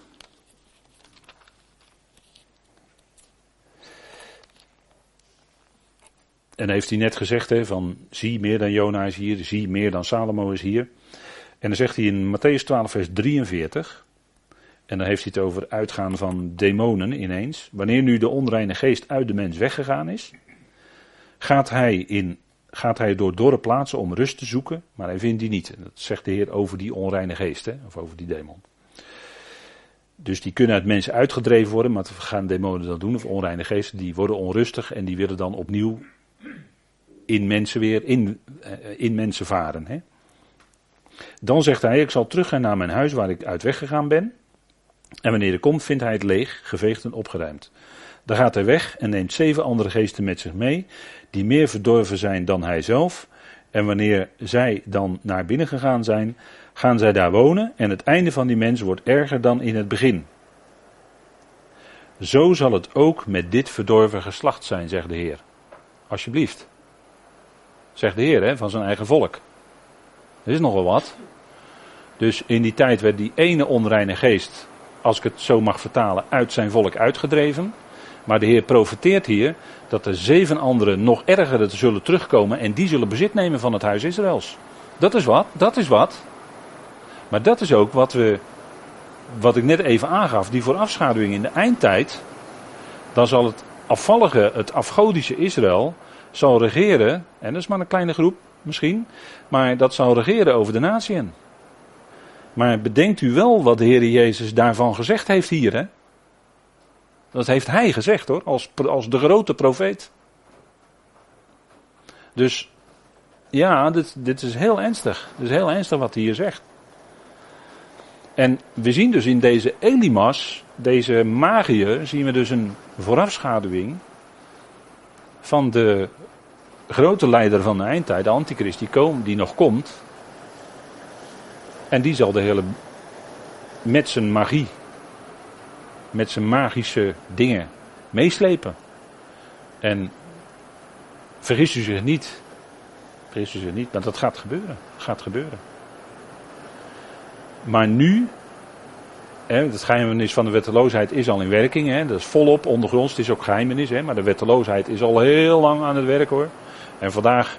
En heeft hij net gezegd, hè, van zie meer dan Jona is hier, zie meer dan Salomo is hier. En dan zegt hij in Matthäus 12, vers 43. En dan heeft hij het over uitgaan van demonen ineens. Wanneer nu de onreine geest uit de mens weggegaan is, gaat hij, in, gaat hij door dorre plaatsen om rust te zoeken, maar hij vindt die niet. Dat zegt de Heer over die onreine geest, hè, of over die demon. Dus die kunnen uit mensen uitgedreven worden, maar gaan demonen dan doen, of onreine geesten, die worden onrustig en die willen dan opnieuw in mensen weer, in, eh, in mensen varen. Hè? Dan zegt hij, ik zal teruggaan naar mijn huis waar ik uit weggegaan ben. En wanneer hij komt, vindt hij het leeg, geveegd en opgeruimd. Dan gaat hij weg en neemt zeven andere geesten met zich mee, die meer verdorven zijn dan hij zelf. En wanneer zij dan naar binnen gegaan zijn, gaan zij daar wonen en het einde van die mens wordt erger dan in het begin. Zo zal het ook met dit verdorven geslacht zijn, zegt de Heer. Alsjeblieft. Zegt de Heer hè, van zijn eigen volk. Dat is nogal wat. Dus in die tijd werd die ene onreine geest, als ik het zo mag vertalen, uit zijn volk uitgedreven. Maar de Heer profeteert hier dat er zeven anderen nog erger zullen terugkomen en die zullen bezit nemen van het huis Israëls. Dat is wat, dat is wat. Maar dat is ook wat we, wat ik net even aangaf, die voorafschaduwing in de eindtijd. Dan zal het afvallige, het afgodische Israël, zal regeren, en dat is maar een kleine groep misschien, maar dat zal regeren over de natieën. Maar bedenkt u wel wat de Heer Jezus daarvan gezegd heeft hier, hè? Dat heeft hij gezegd hoor, als, als de grote profeet. Dus ja, dit, dit is heel ernstig. Dit is heel ernstig wat hij hier zegt. En we zien dus in deze Elimas, deze magiër, zien we dus een voorafschaduwing van de grote leider van de eindtijd, de antichrist, die, die nog komt. En die zal de hele, met zijn magie, met zijn magische dingen meeslepen. En vergis u zich niet, vergis u zich niet, want dat gaat gebeuren, gaat gebeuren. Maar nu, hè, het geheimenis van de wetteloosheid is al in werking, hè, dat is volop ondergronds, het is ook geheimenis, hè, maar de wetteloosheid is al heel lang aan het werk hoor. En vandaag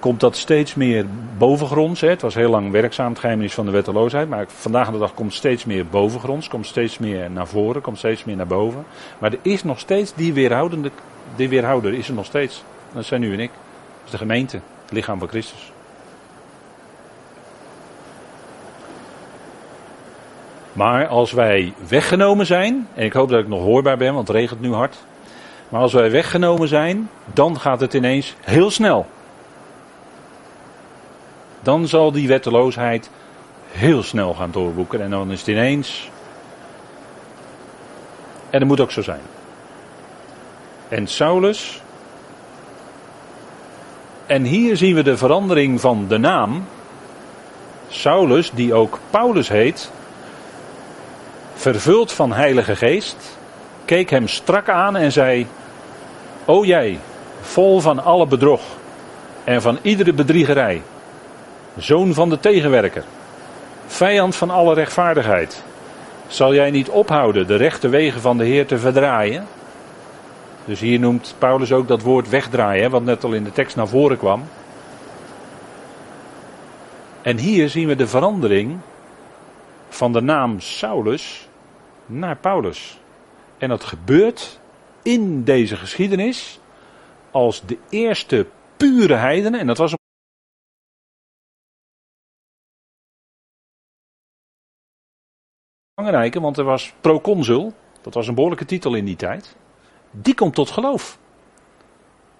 komt dat steeds meer bovengronds. Hè. Het was heel lang werkzaam, het geheimenis van de wetteloosheid. Maar vandaag de dag komt steeds meer bovengronds, komt steeds meer naar voren, komt steeds meer naar boven. Maar er is nog steeds die weerhoudende, die weerhouder is er nog steeds. Dat zijn u en ik. Dat is de gemeente, het lichaam van Christus. Maar als wij weggenomen zijn, en ik hoop dat ik nog hoorbaar ben, want het regent nu hard. Maar als wij weggenomen zijn, dan gaat het ineens heel snel. Dan zal die wetteloosheid heel snel gaan doorboeken en dan is het ineens. En dat moet ook zo zijn. En Saulus. En hier zien we de verandering van de naam. Saulus, die ook Paulus heet, vervuld van Heilige Geest, keek hem strak aan en zei: O jij, vol van alle bedrog en van iedere bedriegerij, zoon van de tegenwerker, vijand van alle rechtvaardigheid, zal jij niet ophouden de rechte wegen van de Heer te verdraaien? Dus hier noemt Paulus ook dat woord wegdraaien, wat net al in de tekst naar voren kwam. En hier zien we de verandering van de naam Saulus naar Paulus. En dat gebeurt in deze geschiedenis als de eerste pure heidenen, en dat was belangrijke, want er was proconsul, dat was een behoorlijke titel in die tijd, die komt tot geloof.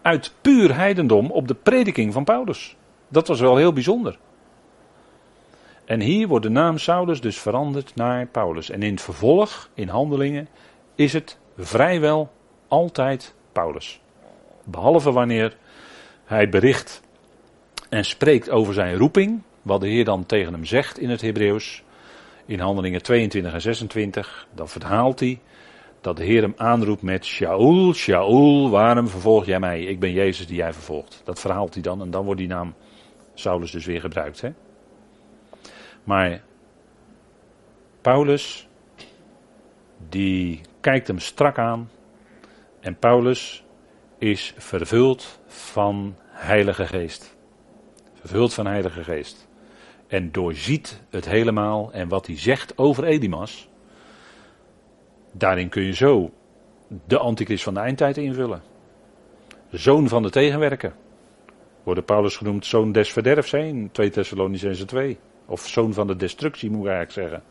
Uit puur heidendom op de prediking van Paulus. Dat was wel heel bijzonder. En hier wordt de naam Saulus dus veranderd naar Paulus. En in het vervolg, in handelingen, is het vrijwel altijd Paulus. Behalve wanneer hij bericht en spreekt over zijn roeping, wat de Heer dan tegen hem zegt in het Hebreeuws, in handelingen 22 en 26, dan verhaalt hij dat de Heer hem aanroept met Shaul, Shaul, waarom vervolg jij mij? Ik ben Jezus die jij vervolgt. Dat verhaalt hij dan en dan wordt die naam Saulus dus weer gebruikt. Hè? Maar Paulus, die kijkt hem strak aan. En Paulus is vervuld van Heilige Geest. Vervuld van Heilige Geest. En doorziet het helemaal. En wat hij zegt over Edimas. Daarin kun je zo de antichrist van de eindtijd invullen. Zoon van de tegenwerker. Wordt Paulus genoemd zoon des verderfs in 2 Thessalonicense 2. Of zoon van de destructie moet ik eigenlijk zeggen.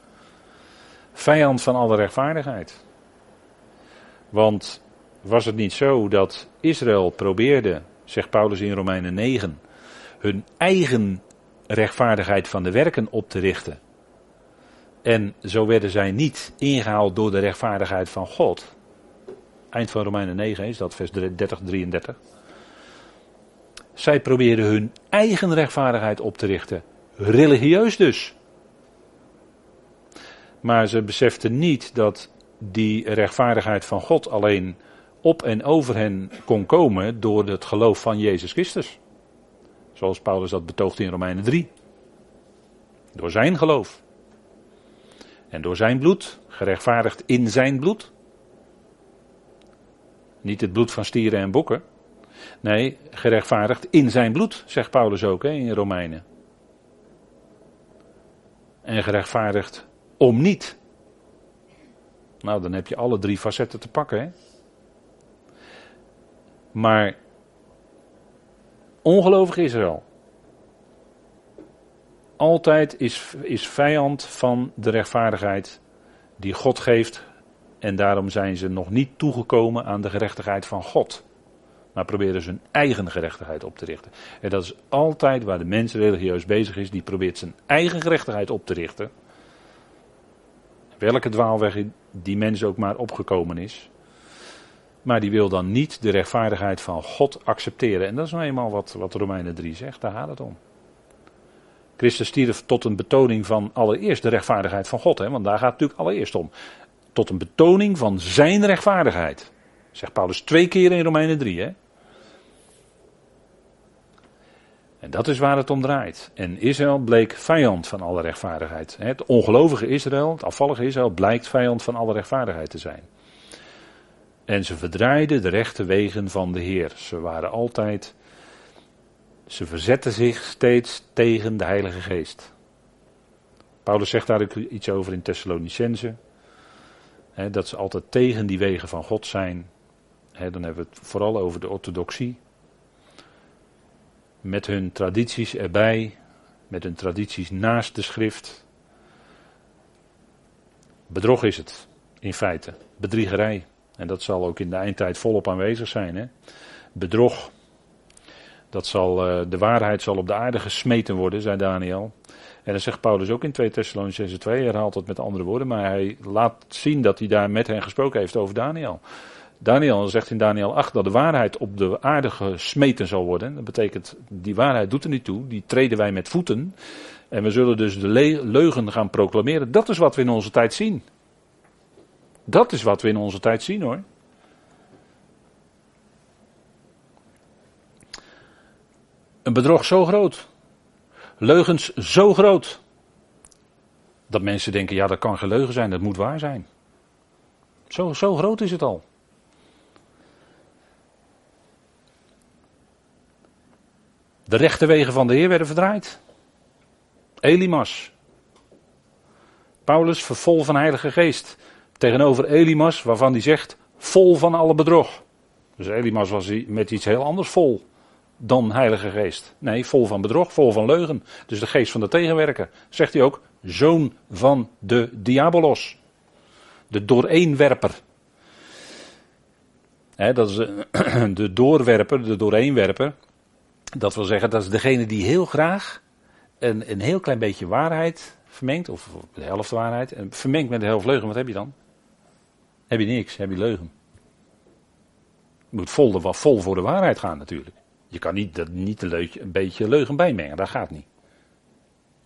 Vijand van alle rechtvaardigheid. Want was het niet zo dat Israël probeerde, zegt Paulus in Romeinen 9, hun eigen rechtvaardigheid van de werken op te richten. En zo werden zij niet ingehaald door de rechtvaardigheid van God. Eind van Romeinen 9 is dat, vers 30, 33. Zij probeerden hun eigen rechtvaardigheid op te richten. Religieus dus. Maar ze beseften niet dat die rechtvaardigheid van God alleen op en over hen kon komen door het geloof van Jezus Christus. Zoals Paulus dat betoogt in Romeinen 3. Door zijn geloof. En door zijn bloed, gerechtvaardigd in zijn bloed. Niet het bloed van stieren en bokken. Nee, gerechtvaardigd in zijn bloed, zegt Paulus ook hè, in Romeinen en gerechtvaardigd om niet. Nou, dan heb je alle drie facetten te pakken. Hè? Maar ongelovig Israël. Altijd is, is vijand van de rechtvaardigheid die God geeft En daarom zijn ze nog niet toegekomen aan de gerechtigheid van God. Maar proberen ze hun eigen gerechtigheid op te richten. En dat is altijd waar de mens religieus bezig is. Die probeert zijn eigen gerechtigheid op te richten. Welke dwaalweg die mens ook maar opgekomen is. Maar die wil dan niet de rechtvaardigheid van God accepteren. En dat is nou eenmaal wat, wat Romeinen 3 zegt. Daar gaat het om. Christus stierf tot een betoning van allereerst de rechtvaardigheid van God. Hè, want daar gaat het natuurlijk allereerst om. Tot een betoning van zijn rechtvaardigheid. Zegt Paulus twee keer in Romeinen 3. Hè? En dat is waar het om draait. En Israël bleek vijand van alle rechtvaardigheid. Het ongelovige Israël, het afvallige Israël, blijkt vijand van alle rechtvaardigheid te zijn. En ze verdraaiden de rechte wegen van de Heer. Ze waren altijd, ze verzetten zich steeds tegen de Heilige Geest. Paulus zegt daar ook iets over in Thessalonicense. dat ze altijd tegen die wegen van God zijn. dan hebben we het vooral over de orthodoxie met hun tradities erbij, met hun tradities naast de schrift. Bedrog is het, in feite. Bedriegerij. En dat zal ook in de eindtijd volop aanwezig zijn. Hè? Bedrog. Dat zal, eh, de waarheid zal op de aarde gesmeten worden, zei Daniel. En dat zegt Paulus ook in 2 Thessalonicense 2. Hij herhaalt het met andere woorden, maar hij laat zien dat hij daar met hen gesproken heeft over Daniel. Daniel zegt in Daniel 8 dat de waarheid op de aarde gesmeten zal worden. Dat betekent, die waarheid doet er niet toe, die treden wij met voeten. En we zullen dus de leugen gaan proclameren. Dat is wat we in onze tijd zien. Dat is wat we in onze tijd zien hoor. Een bedrog zo groot. Leugens zo groot. Dat mensen denken, ja dat kan geen leugen zijn, dat moet waar zijn. Zo, zo groot is het al. De rechte wegen van de Heer werden verdraaid. Elimas. Paulus vervol van Heilige Geest. Tegenover Elimas, waarvan hij zegt, vol van alle bedrog. Dus Elimas was met iets heel anders vol dan Heilige Geest. Nee, vol van bedrog, vol van leugen. Dus de geest van de tegenwerker. Zegt hij ook, zoon van de diabolos. De dooreenwerper. He, dat is *clears throat* de doorwerper, de dooreenwerper. Dat wil zeggen, dat is degene die heel graag een, een heel klein beetje waarheid vermengt, of de helft waarheid, en vermengt met de helft leugen. Wat heb je dan? Heb je niks, heb je leugen. Je moet vol, de, vol voor de waarheid gaan natuurlijk. Je kan niet, dat, niet een, een beetje leugen bijmengen, dat gaat niet.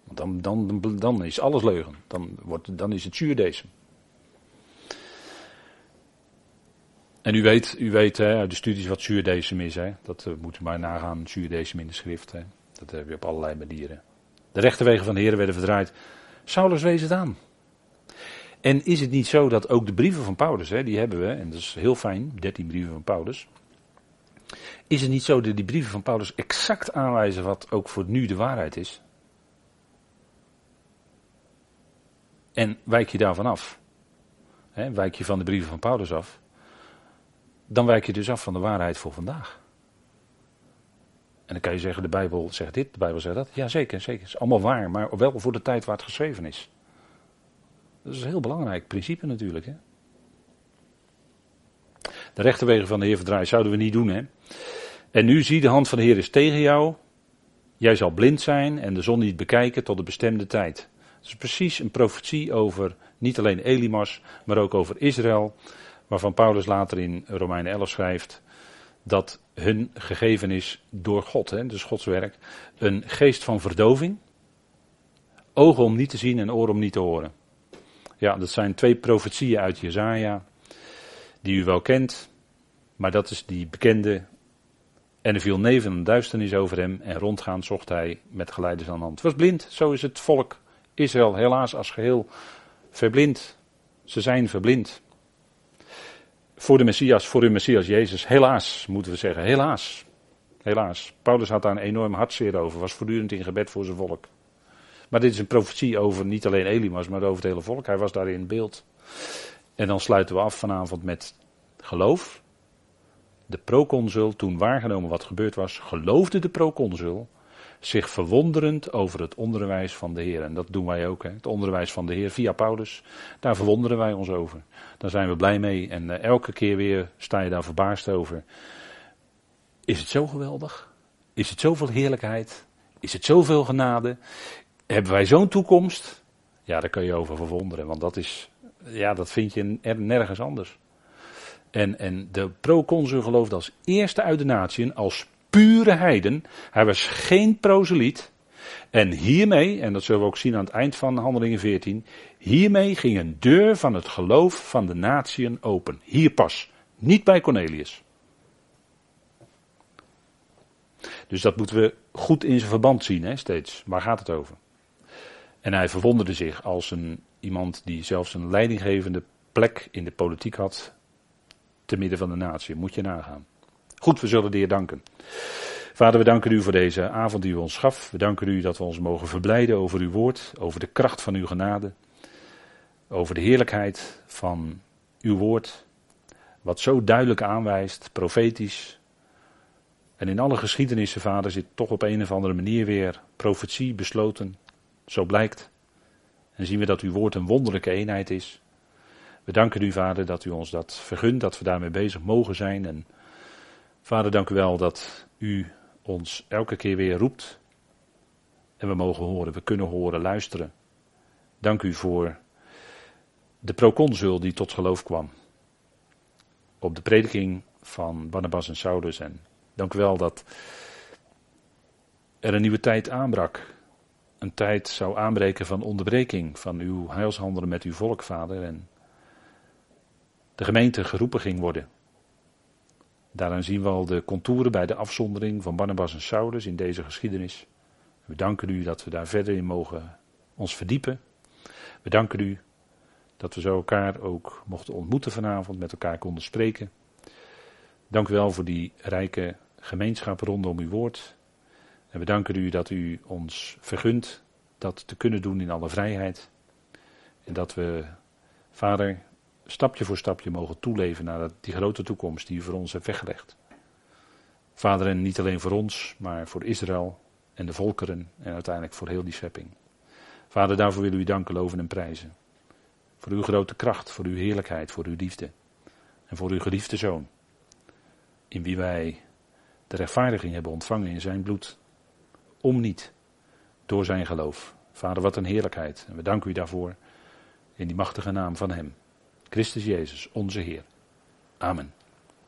Want dan, dan, dan is alles leugen. Dan, wordt, dan is het zuurdesem. En u weet, u weet hè, uit de studies wat zuurdesem is. Hè? Dat uh, moet u maar nagaan, zuurdesem in de schrift. Dat heb je op allerlei manieren. De rechterwegen van de Heer werden verdraaid. Saulus wees het aan. En is het niet zo dat ook de brieven van Paulus, hè, die hebben we, en dat is heel fijn, 13 brieven van Paulus. Is het niet zo dat die brieven van Paulus exact aanwijzen wat ook voor nu de waarheid is? En wijk je daarvan af? Hè, wijk je van de brieven van Paulus af? Dan wijk je dus af van de waarheid voor vandaag. En dan kan je zeggen, de Bijbel zegt dit, de Bijbel zegt dat. Ja, zeker, zeker. Het is allemaal waar, maar wel voor de tijd waar het geschreven is. Dat is een heel belangrijk principe natuurlijk. Hè? De rechterwegen van de Heer verdraaien zouden we niet doen. Hè? En nu zie de hand van de Heer is tegen jou. Jij zal blind zijn en de zon niet bekijken tot de bestemde tijd. Het is precies een profetie over niet alleen Elimas, maar ook over Israël waarvan Paulus later in Romeinen 11 schrijft dat hun gegeven is door God, hè, dus Gods werk, een geest van verdoving, ogen om niet te zien en oren om niet te horen. Ja, dat zijn twee profetieën uit Jezaja, die u wel kent, maar dat is die bekende en er viel neven en duisternis over hem en rondgaan zocht hij met geleiders aan de hand. Was blind, zo is het volk Israël helaas als geheel verblind. Ze zijn verblind voor de Messias, voor hun Messias Jezus. Helaas, moeten we zeggen. Helaas. Helaas. Paulus had daar een enorm hartzeer over. Was voortdurend in gebed voor zijn volk. Maar dit is een profetie over niet alleen Elimas, maar over het hele volk. Hij was daar in beeld. En dan sluiten we af vanavond met geloof. De proconsul, toen waargenomen wat gebeurd was, geloofde de proconsul. Zich verwonderend over het onderwijs van de Heer. En dat doen wij ook, hè? het onderwijs van de Heer via Paulus. Daar verwonderen wij ons over. Daar zijn we blij mee en eh, elke keer weer sta je daar verbaasd over. Is het zo geweldig? Is het zoveel heerlijkheid? Is het zoveel genade? Hebben wij zo'n toekomst? Ja, daar kun je over verwonderen, want dat is, ja, dat vind je nergens anders. En, en de proconsul geloofde als eerste uit de natie, als pure heiden. Hij was geen proseliet. En hiermee, en dat zullen we ook zien aan het eind van Handelingen 14, hiermee ging een deur van het geloof van de natieën open. Hier pas, niet bij Cornelius. Dus dat moeten we goed in zijn verband zien, hè, steeds. Waar gaat het over? En hij verwonderde zich als een, iemand die zelfs een leidinggevende plek in de politiek had, te midden van de natie. Moet je nagaan. Goed, we zullen de Heer danken. Vader, we danken u voor deze avond die u ons gaf. We danken u dat we ons mogen verblijden over uw woord, over de kracht van uw genade, over de heerlijkheid van uw woord, wat zo duidelijk aanwijst, profetisch. En in alle geschiedenissen, Vader, zit toch op een of andere manier weer profetie besloten. Zo blijkt. En zien we dat uw woord een wonderlijke eenheid is. We danken u, Vader, dat u ons dat vergunt, dat we daarmee bezig mogen zijn. En Vader, dank u wel dat u ons elke keer weer roept. En we mogen horen, we kunnen horen, luisteren. Dank u voor de proconsul die tot geloof kwam. Op de prediking van Barnabas en Saulus. En dank u wel dat er een nieuwe tijd aanbrak. Een tijd zou aanbreken van onderbreking van uw heilshandelen met uw volk, vader. En de gemeente geroepen ging worden. Daaraan zien we al de contouren bij de afzondering van Barnabas en Saulus in deze geschiedenis. We danken u dat we daar verder in mogen ons verdiepen. We danken u dat we zo elkaar ook mochten ontmoeten vanavond, met elkaar konden spreken. Dank u wel voor die rijke gemeenschap rondom uw woord. En we danken u dat u ons vergunt dat te kunnen doen in alle vrijheid. En dat we, Vader, stapje voor stapje mogen toeleven naar die grote toekomst die u voor ons hebt weggelegd. Vader, en niet alleen voor ons, maar voor Israël en de volkeren en uiteindelijk voor heel die schepping. Vader, daarvoor willen we u danken, loven en prijzen. Voor uw grote kracht, voor uw heerlijkheid, voor uw liefde. En voor uw geliefde zoon. In wie wij de rechtvaardiging hebben ontvangen in zijn bloed. Om niet, door zijn geloof. Vader, wat een heerlijkheid. En we danken u daarvoor in die machtige naam van hem. Christus Jezus, onze Heer. Amen.